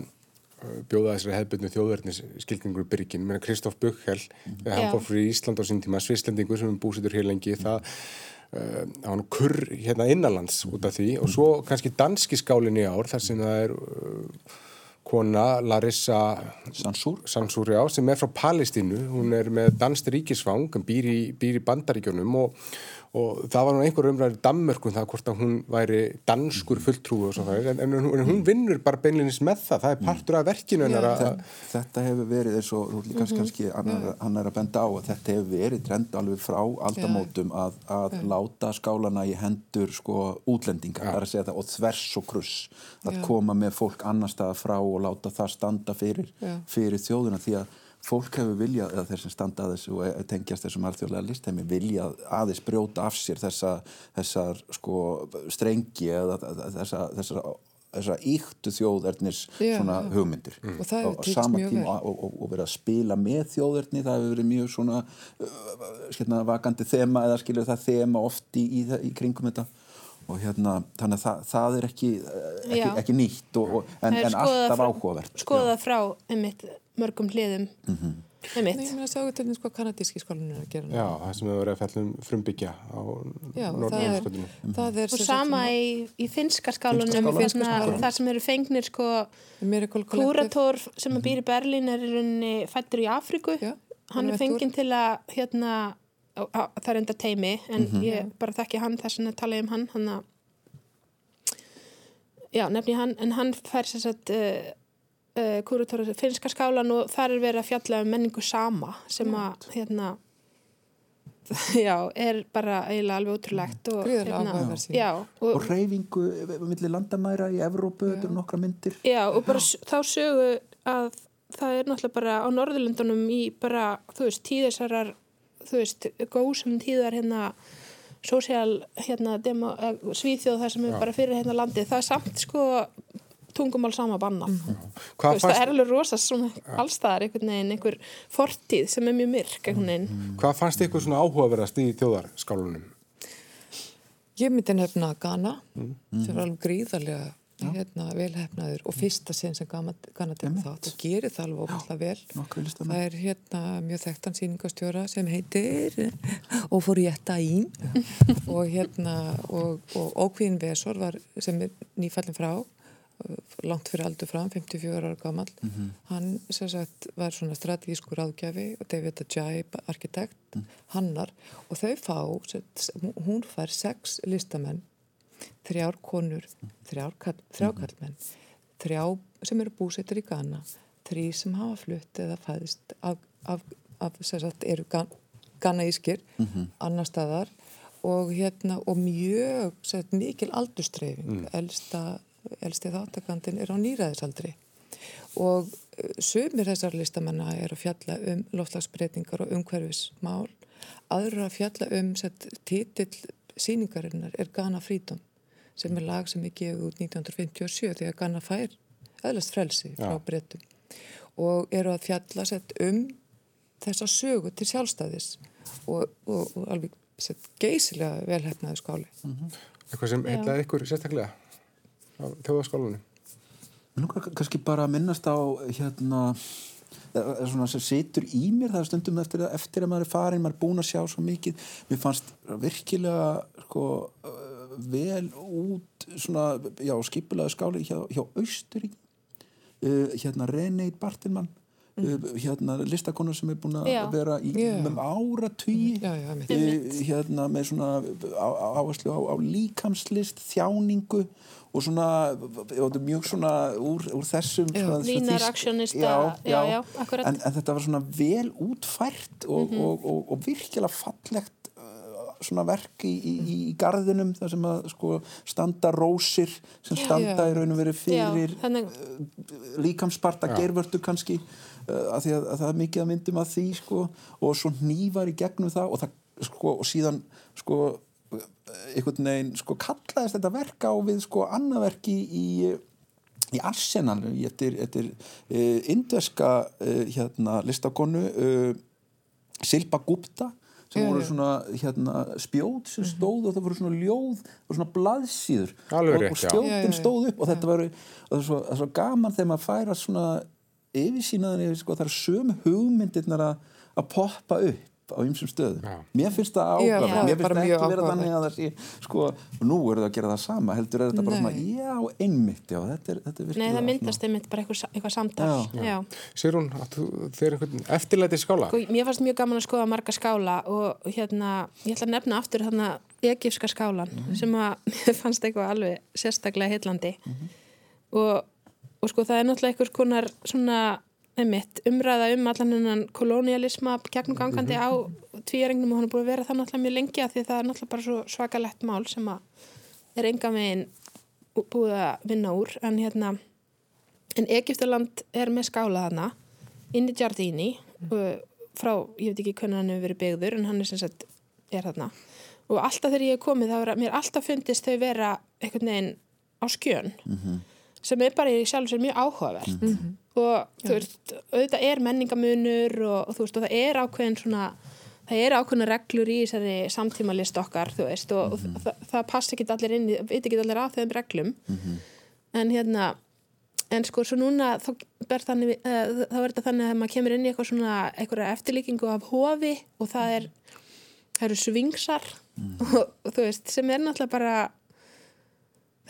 bjóða þessari hefðbyrnu þjóðverðnis skilningur byrgin, er Kristóf Bökkel þegar hann fór fyrir Ísland á sín tíma svislendingur sem er búsitur hér lengi það uh, hann kurr hérna innanlands út af því. Og svo kannski danski skálinn í ár þar sem það er uh, kona Larissa Sansúr, Sansúr já, sem er frá Palestínu. Hún er með danst ríkisfang býr í, býr í bandaríkjónum og, og það var nú einhver umræður Dammörkun það hvort að hún væri danskur fulltrúi og svo það en, en, en hún vinnur bara beinlinnins með það, það er partur af verkinu hennar að Þa- þetta hefur verið eins og þú líka kannski annar, hann er að benda á að þetta hefur verið trend alveg frá aldamótum að, að láta skálana í hendur sko útlendinga, það er að segja það og þvers og kruss, að Já. koma með fólk annar staða frá og láta það standa fyrir, fyrir þjóðuna því að fólk hefur viljað, eða þeir sem standa að þessu og e- tengjast þessum alþjóðlega listheimi viljað aðeins brjóta af sér þessa, þessar sko strengi eða þessa, þessar þessar íktu þjóðernis Já, svona hugmyndir. Og það hefur sama mjög vel. og, og, og verið að spila með þjóðerni það hefur verið mjög svona uh, skilna, vakandi þema eða skilur það þema oft í, í, í kringum þetta. Og hérna þannig að það, það er ekki, uh, ekki, ekki nýtt og, en, en alltaf áhugavert. skoða frá einmitt mörgum hliðum. Mhm. Nei, einmitt ég meina að sjá til þess hvað kanadíski skálinn er að gera. já, það sem hefur verið að fellum frumbyggja á og það er, það er og sama í, í finska skálunum þar sem eru fengnir sko kúrator sem býr í Berlín er fættur í Afríku. Já, hann er fenginn til að hérna, á, það er enda teimi en Mhm. ég bara þekki hann þess vegna tala um hann hann að já, nefni hann en hann fær sér satt uh, uh, kúrator finska skálan og þar er verið að fjalla um menningu sama sem að hérna já, er bara eiginlega alveg ótrúlegt og, hérna, já, og og, reyfingu millir landamæra í Evrópu, þetta eru nokkra myndir. Já, og bara þá sögu að það er náttúrulega bara á Norðurlundunum í bara, þú veist, tíðisarar, þú veist, góðsum tíðar hérna, sósíal, hérna, demo, eh, svíþjóð þar sem er bara fyrir hérna landið, það er samt sko tungumál sama banna. Hvað veist, það fannst, er alveg rosa svona allstaðar einhvern veginn, einhver fortíð sem er mjög myrk einhvern veginn. hvað fannst ykkur svona áhugaverðast í þjóðarskálunum? Ég myndi nefna Ghana. Mm. sem er alveg gríðarlega hérna, velhefnaður og fyrsta sinn sem Ghana Ghana tekur þátt og gerir það alveg óbúinlega vel. Það er hérna mjög þekktan sýningastjóra sem heitir Oforietta Ín og hérna og, og Ókvíðin Vesor var sem er nýfallin frá langt fyrir aldur fram, 54 ára gammal hann sem sagt var svona strategískur áðgjafi og David Ajay arkitekt, hannar. Og þau fá, sagt, hún fær sex listamenn þrjár konur, þrjár kall, þrjákallmenn, þrjá sem eru búsettur í Ghana, þrý sem hafa flutt eða fæðist af, af, af sem sagt, eru Ghanaískir, mm -hmm. annar staðar. Og hérna, og mjög mikil aldurstreifing elsta, elsti þáttakandin er á nýræðisaldri og uh, sumir þessar listamenna er að fjalla um loftlagsbreytingar og umhverfismál. Aðra að fjalla um set, titill síningarinnar er Ghana Freedom sem er lag sem er gefið út 1957 þegar Ghana fær eðlast frelsi frá Já. breytum og eru að fjalla set, um þessa sögu til sjálfstæðis og, og, og alveg set, geysilega velhefnaði skáli. Eitthvað sem heitlaði ykkur sérstaklega á þjóðarskálunum? Nú kannski bara að minnast á hérna eða svona sem situr í mér það stundum eftir, eftir að maður er farin maður er búin að sjá svo mikið mér fannst virkilega sko, vel út svona, já, skipulaði skáli hjá, hjá Austurí uh, hérna René Bartilmann. Hérna listakonar sem er búin að vera í Já. með ára tví Já, já, einmitt. hérna með svona á- áherslu á, á líkamslist þjáningu og svona mjög svona úr, úr þessum Já. svona, þessu Línar, þýsk- aksjónista, já, já, já, já, akkurat. en, en þetta var svona vel útfært og, Mhm. og, og, og virkilega fallegt svona verk í, í, í garðinum þar sem að sko standa rósir sem standa Já. í raun og verið fyrir Já, þannig, líkamsparta Já. gervörtu kannski uh, að því að, að það er mikið að myndum að því sko, og svo nývar í gegnum það og, það, sko, og síðan sko, uh, einhvern veginn sko, kallaðist þetta verk á við sko, annað verk í, í, í Arsenal eftir, eftir uh, indverska uh, hérna, listakonu uh, Silpa Gupta sem Já, voru svona hérna, spjóð sem stóð og það voru svona ljóð og svona blaðsíður. Alveg og, og já. stóð upp og þetta var, svo, svo gaman þegar maður færa svona yfirsýnaðan yfir sko, það er sömu hugmyndirnar að poppa upp á ymsum stöðum Já. mér finnst það það mér finnst bara það ekki vera áhugavert. þannig að það sé sko, nú eru það að gera það sama heldur er þetta bara Nei. svona, já, einmitt já, þetta er, þetta er nei, virkilega það myndast einmitt bara eitthvað, eitthvað samtal. Já. Já. Sigrún, áttu þér einhvern eftirlæti skála? Sko, mér fannst mjög gaman að skoða marga skála og hérna, ég ætla að nefna aftur þarna egifska skálan sem að mér fannst eitthvað alveg sérstaklega heillandi og, og sko einmitt, umræða um allan hennan kolonialisma gegnum gangandi á tvíjarengnum og hann er búin að vera það náttúrulega mjög lengi að því það er náttúrulega bara svo svakalett mál sem að er enga megin búið að vinna úr. En hérna en Egiptaland er með skála þarna inn í Giardini og frá, ég veit ekki hvernig hann hefur verið byggður en hann er sem sagt, er þarna. Og alltaf þegar ég hef komið þá er mér alltaf fundist þau vera einhvern veginn á skjön sem er bara í sjálf sér mjög áhugavert og þú veist, auðvitað er menningamunur og, og þú veist, og það er ákveðin svona það er ákveðina reglur í þessari samtímalist okkar, þú veist, og, og það, það passi ekki allir inn, í- veit ekki allir á þeim reglum. En hérna en sko svo núna þá, ber þannig, uh, þannig að maður kemur inn í eitthvað svona eitthvað eftirlíkingu af hofi og það er það eru svingsar og, og þú veist, sem er náttúrulega bara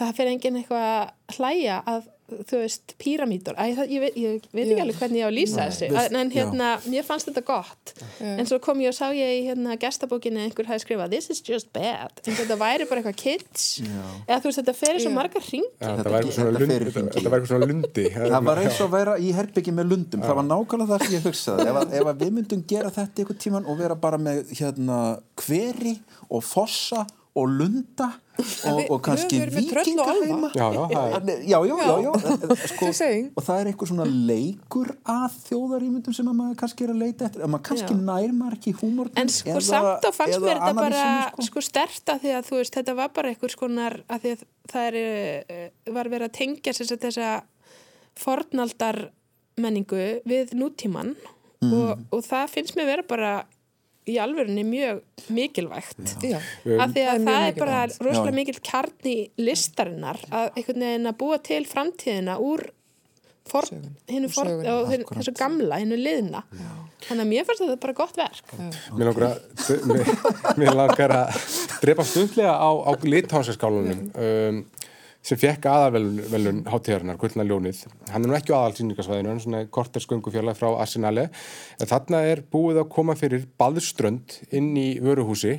það fyrir enginn eitthvað að hlæja að þú veist, píramítur Æ, það, ég, veit, ég veit ekki Já. alveg hvernig ég á að lýsa Nei, þessu veist- en, hérna, mér fannst þetta gott. Já. en svo kom ég og sá ég í hérna gestabókinni að einhver hafi skrifað, this is just bad. En þetta væri bara eitthvað kids. Já. eða þú veist, þetta fer í svo Já. margar hring Já, Þetta var eitthvað svona lundi. Það var eins og að vera í herbyggi með lundum. Það var nákvæmlega það sem ég hugsaði. Ef, að, ef að við myndum gera þetta einhvern tíman og vera bara með hérna hveri og fossa og lunda og, og kannski verið og vikingaheima Já, já, já, já, já, já. Sko, og það er einhver svona leikur að þjóðarýmyndum sem að maður kannski er að leita eftir að maður kannski Já. nær maður ekki húmor En sko samt þá fannst mér þetta bara sko. stert að því að þú veist þetta var bara einhvers konar að því að það er, eh, var verið að tengja sem sagt þessa fornaldar menningu við nútíman og, og það finnst mér vera bara í alvörunni mjög mikilvægt. Já. af því að Það er það er bara rosalega Já. mikill kjarni listarinnar að einhvern veginn að búa til framtíðina úr hinu, akkurat. þessu gamla, hinu liðna. Þannig að mér fannst þetta bara gott verk. Mér langar að, mér, langar að drepa stundlega á, á lithásaskálunum um, sem fekk aðalvelun hátíðarinnar, Gullna ljónið. Hann er nú ekki á aðalsýningasvæðinu, hann er svona korter skungufjörlega frá Arsenali. En þarna er búið að koma fyrir baðströnd inn í vöruhúsi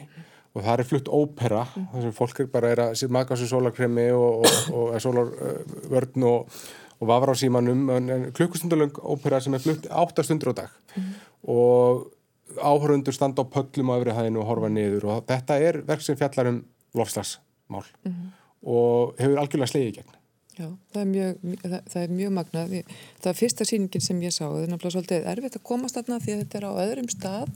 og það er flutt ópera, þar sem fólk er bara er að maka sér sólarkremi og, og, og sólarvörn og, og vafra á símanum, en, klukkustundalöng ópera sem er flutt áttastundur á dag. Og áhörundur standa á pöllum á öfri hæðinu og horfa niður og þetta er verk sem fjallar um lofslagsmál og hefur algjörlega slegið í gegn. Já, það er mjög, það, það er mjög magnað. Það er fyrsta sýningin sem ég sá. Það er náttúrulega svolítið erfitt að komast þarna því að þetta er á öðrum stað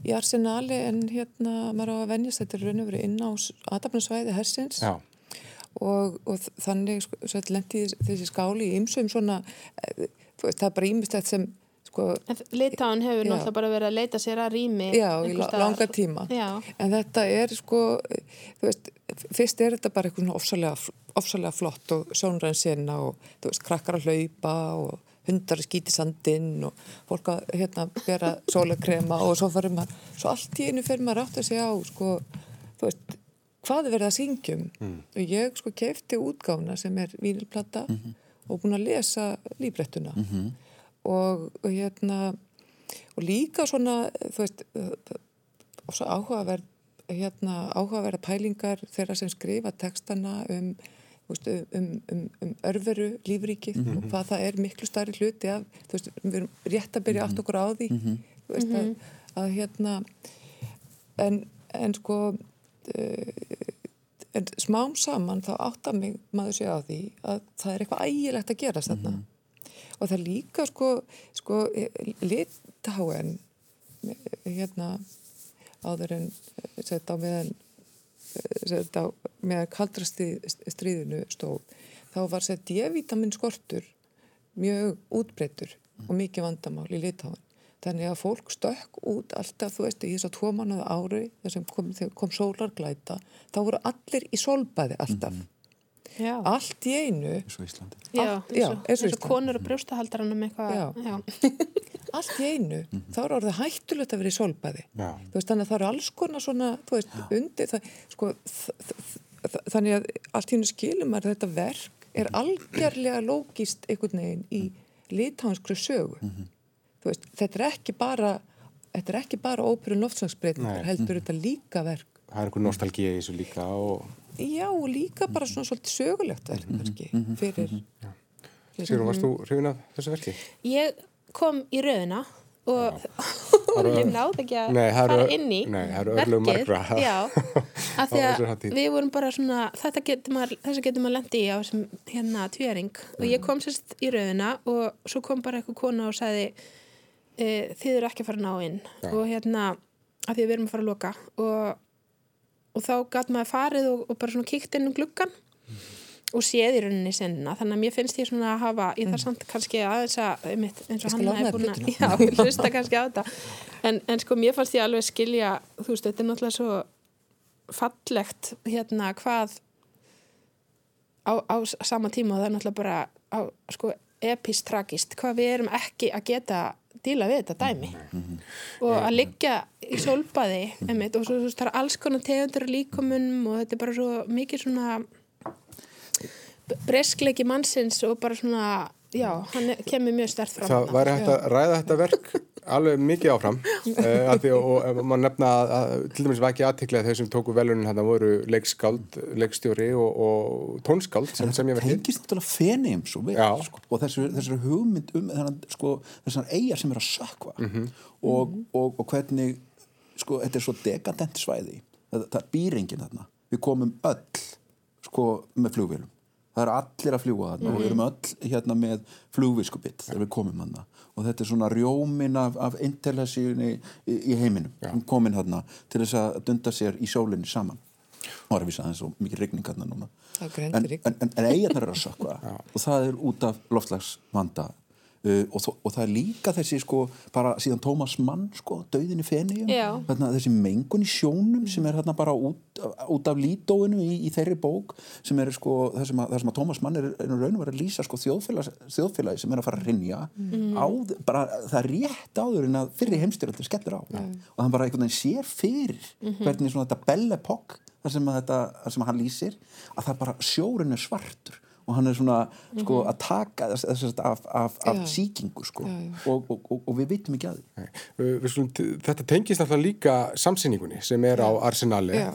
í Arsenali en hérna maður á að venjast þetta er raun og verið inn á aðdafnarsvæði hersins og, og þannig sko, lendi þessi skáli í ymsum svona, eh, það er bara ýmistætt sem sko, Litáin hefur Já. náttúrulega bara verið að leita sér að rými já, í langa tíma. Já, En þetta er sko, þú veist, fyrst er þetta bara eitthvað svona ofsalega, ofsalega flott og sjónræn sena og þú veist, krakkar að hlaupa og hundar að skýti sandinn og fólk að hérna bera sólakrema og svo fyrir maður, svo allt í einu fyrir maður átt að segja á, sko, þú veist, hvað er verið að syngjum og ég sko kefti útgáfna sem er vínilplata og búin að lesa líbrettuna og, og hérna og líka svona þú veist og svo áhugaverð hérna áhugaverða pælingar þeirra sem skrifa textana um veist, um, um, um örveru lífríkið mm -hmm. og hvað það er miklu starri hluti af, þú veist, við erum rétt að byrja mm -hmm. allt okkur á því mm -hmm. þú veist, að, að hérna en, en sko uh, en smám saman þá áttar mig maður sé á því að það er eitthvað ægilegt að gera þarna og það líka sko, sko litáen hérna áður en sett á meðan sett á meðan kaldrastríðinu stóð þá var sett D-vitamin skortur mjög útbreytur og mikið vandamál í litáin þannig að fólk stökk út alltaf þú veist í þess að tvo mannaða ári þar sem kom, kom sólarglæta þá voru allir í solbæði alltaf mm -hmm. Já. allt í einu. Eins og Íslandi. Eins og, konur og brjóstahaldaranum allt í einu. Mm -hmm. þá er orðið hættulegt að vera í solbæði veist, þannig að það eru alls konar svona veist, undir það, sko, þannig að allt í einu skilum að þetta verk er algjörlega lógist einhvern veginn í litáhanskru sögu. Mm -hmm. veist, þetta er ekki bara þetta er ekki bara óperun loftsangsbreytingar heldur mm -hmm. þetta líka verk það er einhver nostálgíða í þessu líka og Já, og líka bara svona svolítið sögulegt verk, mhm, kannski, mhm, fyrir... Mhm, Sigur, varst þú hrifin af þessu verki? Ég kom í rauðina og, og ég náði ekki að nei, fara inn í nei, verkið. Já, af því að við vorum bara svona, þetta getur maður, maður lendi í á þessum hérna tvíaring og ég kom sérst í rauðina og svo kom bara eitthvað kona og sagði e, þið eru ekki að fara ná inn. Já. og hérna, af því að við erum að fara að loka og og þá gæt maður farið og, og bara svona kíkt inn um gluggan mm. og séð í rauninni senna þannig að mér finnst ég svona að hafa ég þarf mm. samt kannski aðeins að eins og hann hefði búin að já, hlusta kannski á þetta en, en sko mér fannst ég alveg skilja þú veist þetta er náttúrulega svo fallegt hérna hvað á, á sama tíma og það er náttúrulega bara á, sko epistragist hvað við erum ekki að geta díla við þetta dæmi. Mm -hmm. og að liggja í solbaði einmitt, og svo, svo er alls konar tegundur líkomunum og þetta er bara svo mikið svona breskleiki mannsins og bara svona já, hann kemur mjög stert fram Það væri hægt að ræða þetta verk alveg mikið áfram. Uh, því, og, og maður nefna að, að til dæmis var ekki aðtiklega þau sem tóku velunin hann voru leikskáld, leikstjóri og, og tónskáld sem, sem ég verði Það hengist náttúrulega fenniðum svo vel sko, og þessar hugmynd um sko, þessar eigar sem er að sökva mm -hmm. og, og hvernig sko, þetta er svo dekadent svæði. Það, það er býringin þarna. Við komum öll sko, með flugvelum það er allir að fljúa þarna mm -hmm. og við erum öll hérna með flugviskubitt þegar við komum þarna og þetta er svona rjómin af, af intelessíunni í, í heiminum. Ja. komin þarna til þess að dunda sér í sólinni saman. Og það er að vísa að það er svo mikið regning þarna núna en, en, en, en eiginnar er að sökva og það er út af loftslagsvanda Uh, og, og það er líka þessi sko bara síðan Tómas Mann sko döðin í fenni þessi mengun í sjónum sem er hérna bara út, út af lítóinu í, í þeirri bók sem er sko það sem að, það sem að Tómas Mann er, er raun og verið að lýsa sko þjóðfélagi, þjóðfélagi sem er að fara að rinja mm. á, bara það er rétt áður en að fyrir heimstyrjaldir skellur á mm. og hann bara einhvern veginn sér fyrir mm -hmm. hvernig svona þetta bellepokk þar sem að þetta, sem að hann lýsir að það bara sjórin er svartur og hann er svona mm -hmm. sko, að taka þess af, af, af síkingu sko. já, já. Og, og, og við vitum ekki að því. Þetta tengist alltaf líka samsýningunni sem er á Arsenali. Já,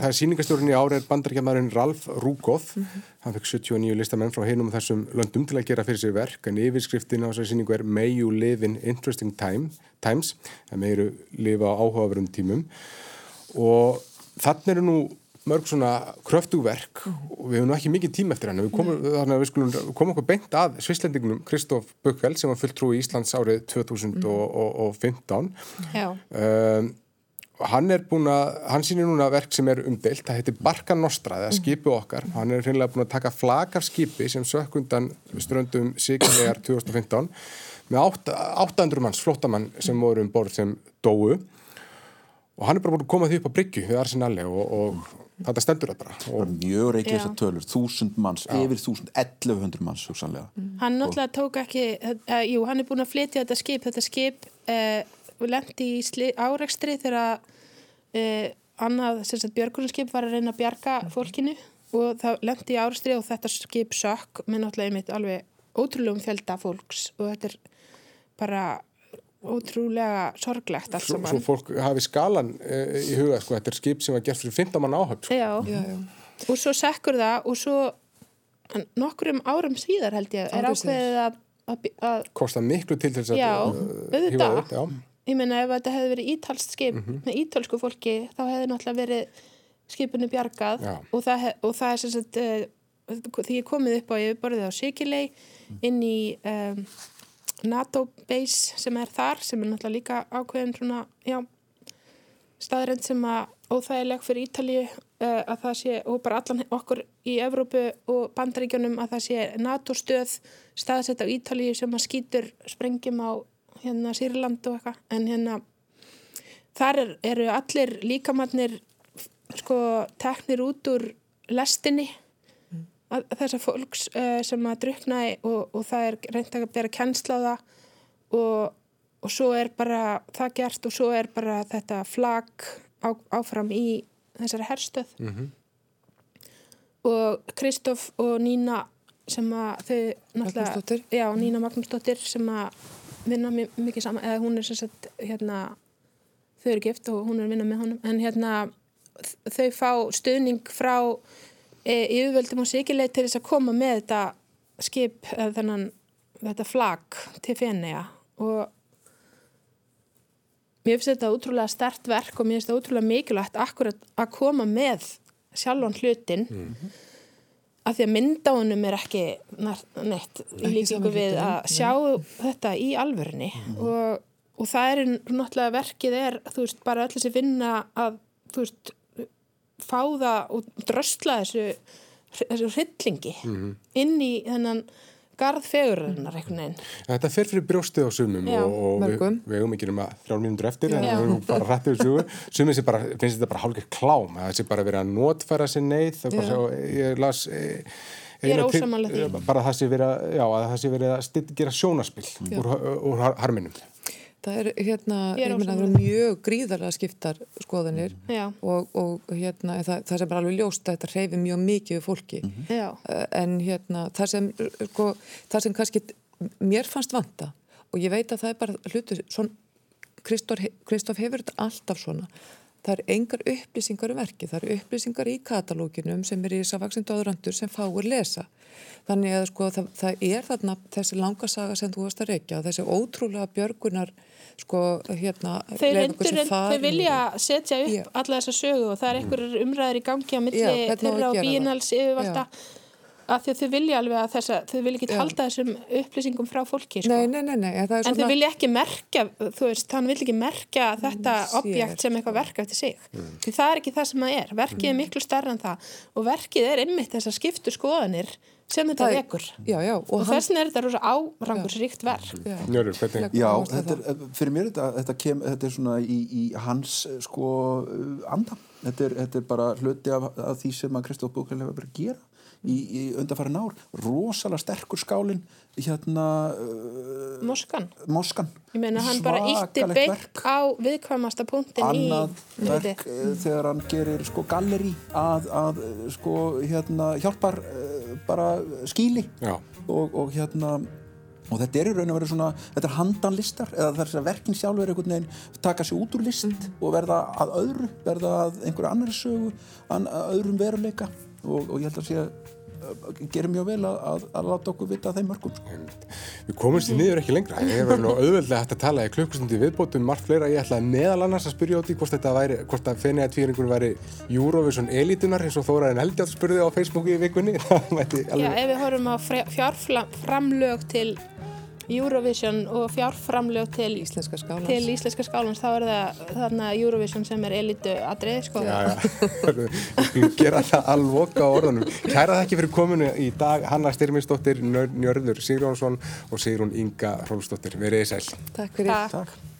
það er síningarstjórnir í árið bandaríkjamaðurinn Ralf Rúkóð mm -hmm. hann fekk 79 listamenn frá heinum þessum löndum til að gera fyrir sér verk. En yfirskriftin á þessari síningu er May you live in interesting time, times. Það meiru lifa á áhugaverum tímum. Og þannig eru nú mörg svona kröftugverk og við hefum nú ekki mikið tím eftir hann við komum, þannig að við skulum koma okkur beint að svislendingunum Kristóf Bökkveld sem var fulltrú í Íslands árið 2015 um, hann er búin að hann sýnir núna verk sem er umdelt það heitir Barka Nostra, eða skipu okkar. Hann er finnilega búin að taka flag af skipi sem sökkundan ströndum siglegar 2015 með 800 manns flótamann sem voru um borð sem dóu. Og hann er bara búin að koma því upp á bryggju við Arsenali og, og þetta stendur það bara. Og... Mjög reykja þessar tölur, þúsund manns, Já. yfir þúsund, 1100 manns hugsanlega. Mm. Hann náttúrulega tók ekki, uh, jú, hann er búin að flytja þetta skip, þetta skip uh, lendi í áreikstri þegar uh, annað, sem sagt, björgurinnskip var að reyna að bjarga fólkinu og það lendi í áreikstri og þetta skip sökk með náttúrulega einmitt alveg ótrúlegum fjölda fólks og þetta er bara ótrúlega sorglegt allt saman. svo fólk hafi skalan uh, í huga, sko, þetta er skip sem var gert fyrir 15 mann áhöfn. Sko. Já, Já, já. og svo sekkur það og svo en nokkrum árum síðar held ég er ákveðið að, Kosta miklu til þess að Já, uh, auðvitað. ég meina ef þetta hefði verið ítalst skip Mhm. með ítalsku fólki þá hefði náttúrulega verið skipinu bjargað og það, hef, og það er sem sagt uh, því ég komið upp á yfirborðið á Sikilei inn í um, NATO base sem er þar sem er náttúrulega líka ákveðin svona, já, staðrænt sem að óþægileg fyrir Ítalíu uh, að það sé, og bara allan okkur í Evrópu og bandaríkjunum að það sé NATO stöð staðsett á Ítalíu sem að skýtur sprengjum á hérna Sýrland og eitthvað. En hérna þar er, eru allir líkamannir sko teknir út úr lestinni þessar fólks uh, sem að druknaði og, og það er reynd að bera kennsla á það og, og svo er bara það gert og svo er bara þetta flag á, áfram í þessari herstöð. Og Kristoff og Nína sem að þau náttúrulega, Magnúsdóttir. já, Nína Magnúsdóttir sem að vinna mi- mikið saman, eða hún er sem sagt hérna, þau eru gift og hún er að vinna með honum. En hérna þau fá stuðning frá yfirvöldum og sikileit til þess að koma með þetta skip þennan þetta flag til Fenea og mér finnst þetta útrúlega stert verk og mér finnst þetta útrúlega mikilvægt akkurat að koma með sjálfan hlutin mm. Af því að myndáunum er ekki neitt í líkingu við að sjá þetta í alvörunni. Og, og það er náttúrulega verkið er þú veist bara öll þessi vinna að þú veist fá það og drösla þessu þessu hryllingi inn í þennan garðfegurinnar einhvern veginn. Þetta fer fyrir brjóstið á sumum Já, og, og við, við hefum ekki um að þrjár mínútur eftir en við höfum bara rættið við sugu sumið sem bara, finnst þetta bara hálfgeir klám að það sé bara verið að notfæra sér neyð ég las e, Ég er ósammála því. bara það sé verið að, að það sé verið að gera sjónaspill úr, úr har- harminum Það er hérna, Ég er ég meina, það eru mjög gríðarlega skiptar skoðanir Já. og, og hérna, það, það sem er alveg ljóst að þetta hreyfi mjög mikið við fólki. Eh, En hérna, það sem, sko, það sem kannski mér fannst vanta og ég veit að það er bara hlutu, svona, Kristóf, hefur þetta alltaf svona. Það eru engar upplýsingar um verki, það eru upplýsingar í katalóginum sem er í vaksin döðrandur sem fáir lesa. Þannig að sko það, það er þarna þessi langa saga sem þú varst að reykja, þessi ótrúlega björgunar sko hérna farin vilja setja upp alla þessa sögu og það er einhverjur umræður í gangi á milli þeirra og bíinals yfirvalda að því að þau vilja alveg að þessa, þau vilja ekki Já. halda þessum upplýsingum frá fólki sko. Nei, nei, nei, nei, það er en svona þau vilja ekki merkja, þú veist, hann vil ekki merkja þetta sér. objekt sem eitthvað verk eftir sig. Því það er ekki það sem það er. Verkið er miklu starra en það og verkið er einmitt þessar skiptu skoðanir sem þetta Það vekur. Já, já, og, Og hann þess vegna er þetta rosa árangursríkt verk. já, Já, þetta er, fyrir mér þetta, þetta, kem, þetta er svona í, í hans eh, sko uh, anda. Þetta er, þetta er bara hluti af, af því sem að Kristóf Búkæl hefur verið að gera í, í undarfæri ár. Rosalega sterkur skálinn, hérna uh, Moskan. Moskan. Ég meina hann bara ítti verk. á viðkvæmasta punktin annað í verk uh, þegar hann gerir sko galleri að, að eh, sko hérna hjálpar uh, bara skíli og, og hérna og þetta er í raun og verið svona þetta er handanlistar eða þess að verkin sjálfur er einhvern veginn taka sig út úr list og verða að öðru verða að einhverju annari sögu að öðrum veruleika og, og ég held að sé að gerir mjög vel að, að, að láta okkur vita þeim mörgum sko. Við komumst í niður ekki lengra. Ég hef verið nú auðveldlega hægt að tala í klukkustundi viðbótum margt fleira. Ég ætlaði meðal annars að spyrja á því hvort þetta væri, hvort að fenni að tvíringur væri Eurovision elitunar eins og Þóraðin Eldjátt spurði á Facebooki í vikunni. Það mætti Já, ef við horfum á fjárframlög til Eurovision og fjárframlög til, íslenska skálans. til íslenska skálans þá er það þarna Eurovision sem er elitu atrið sko. Já, já, við gera það alvoka á orðunum. Kæra þakki fyrir kominu í dag Hanna Styrminsdóttir, Njörður Sigrónsson og Sigrún Inga Rólfsdóttir. Verið þið sæl. Takk fyrir. Takk. Takk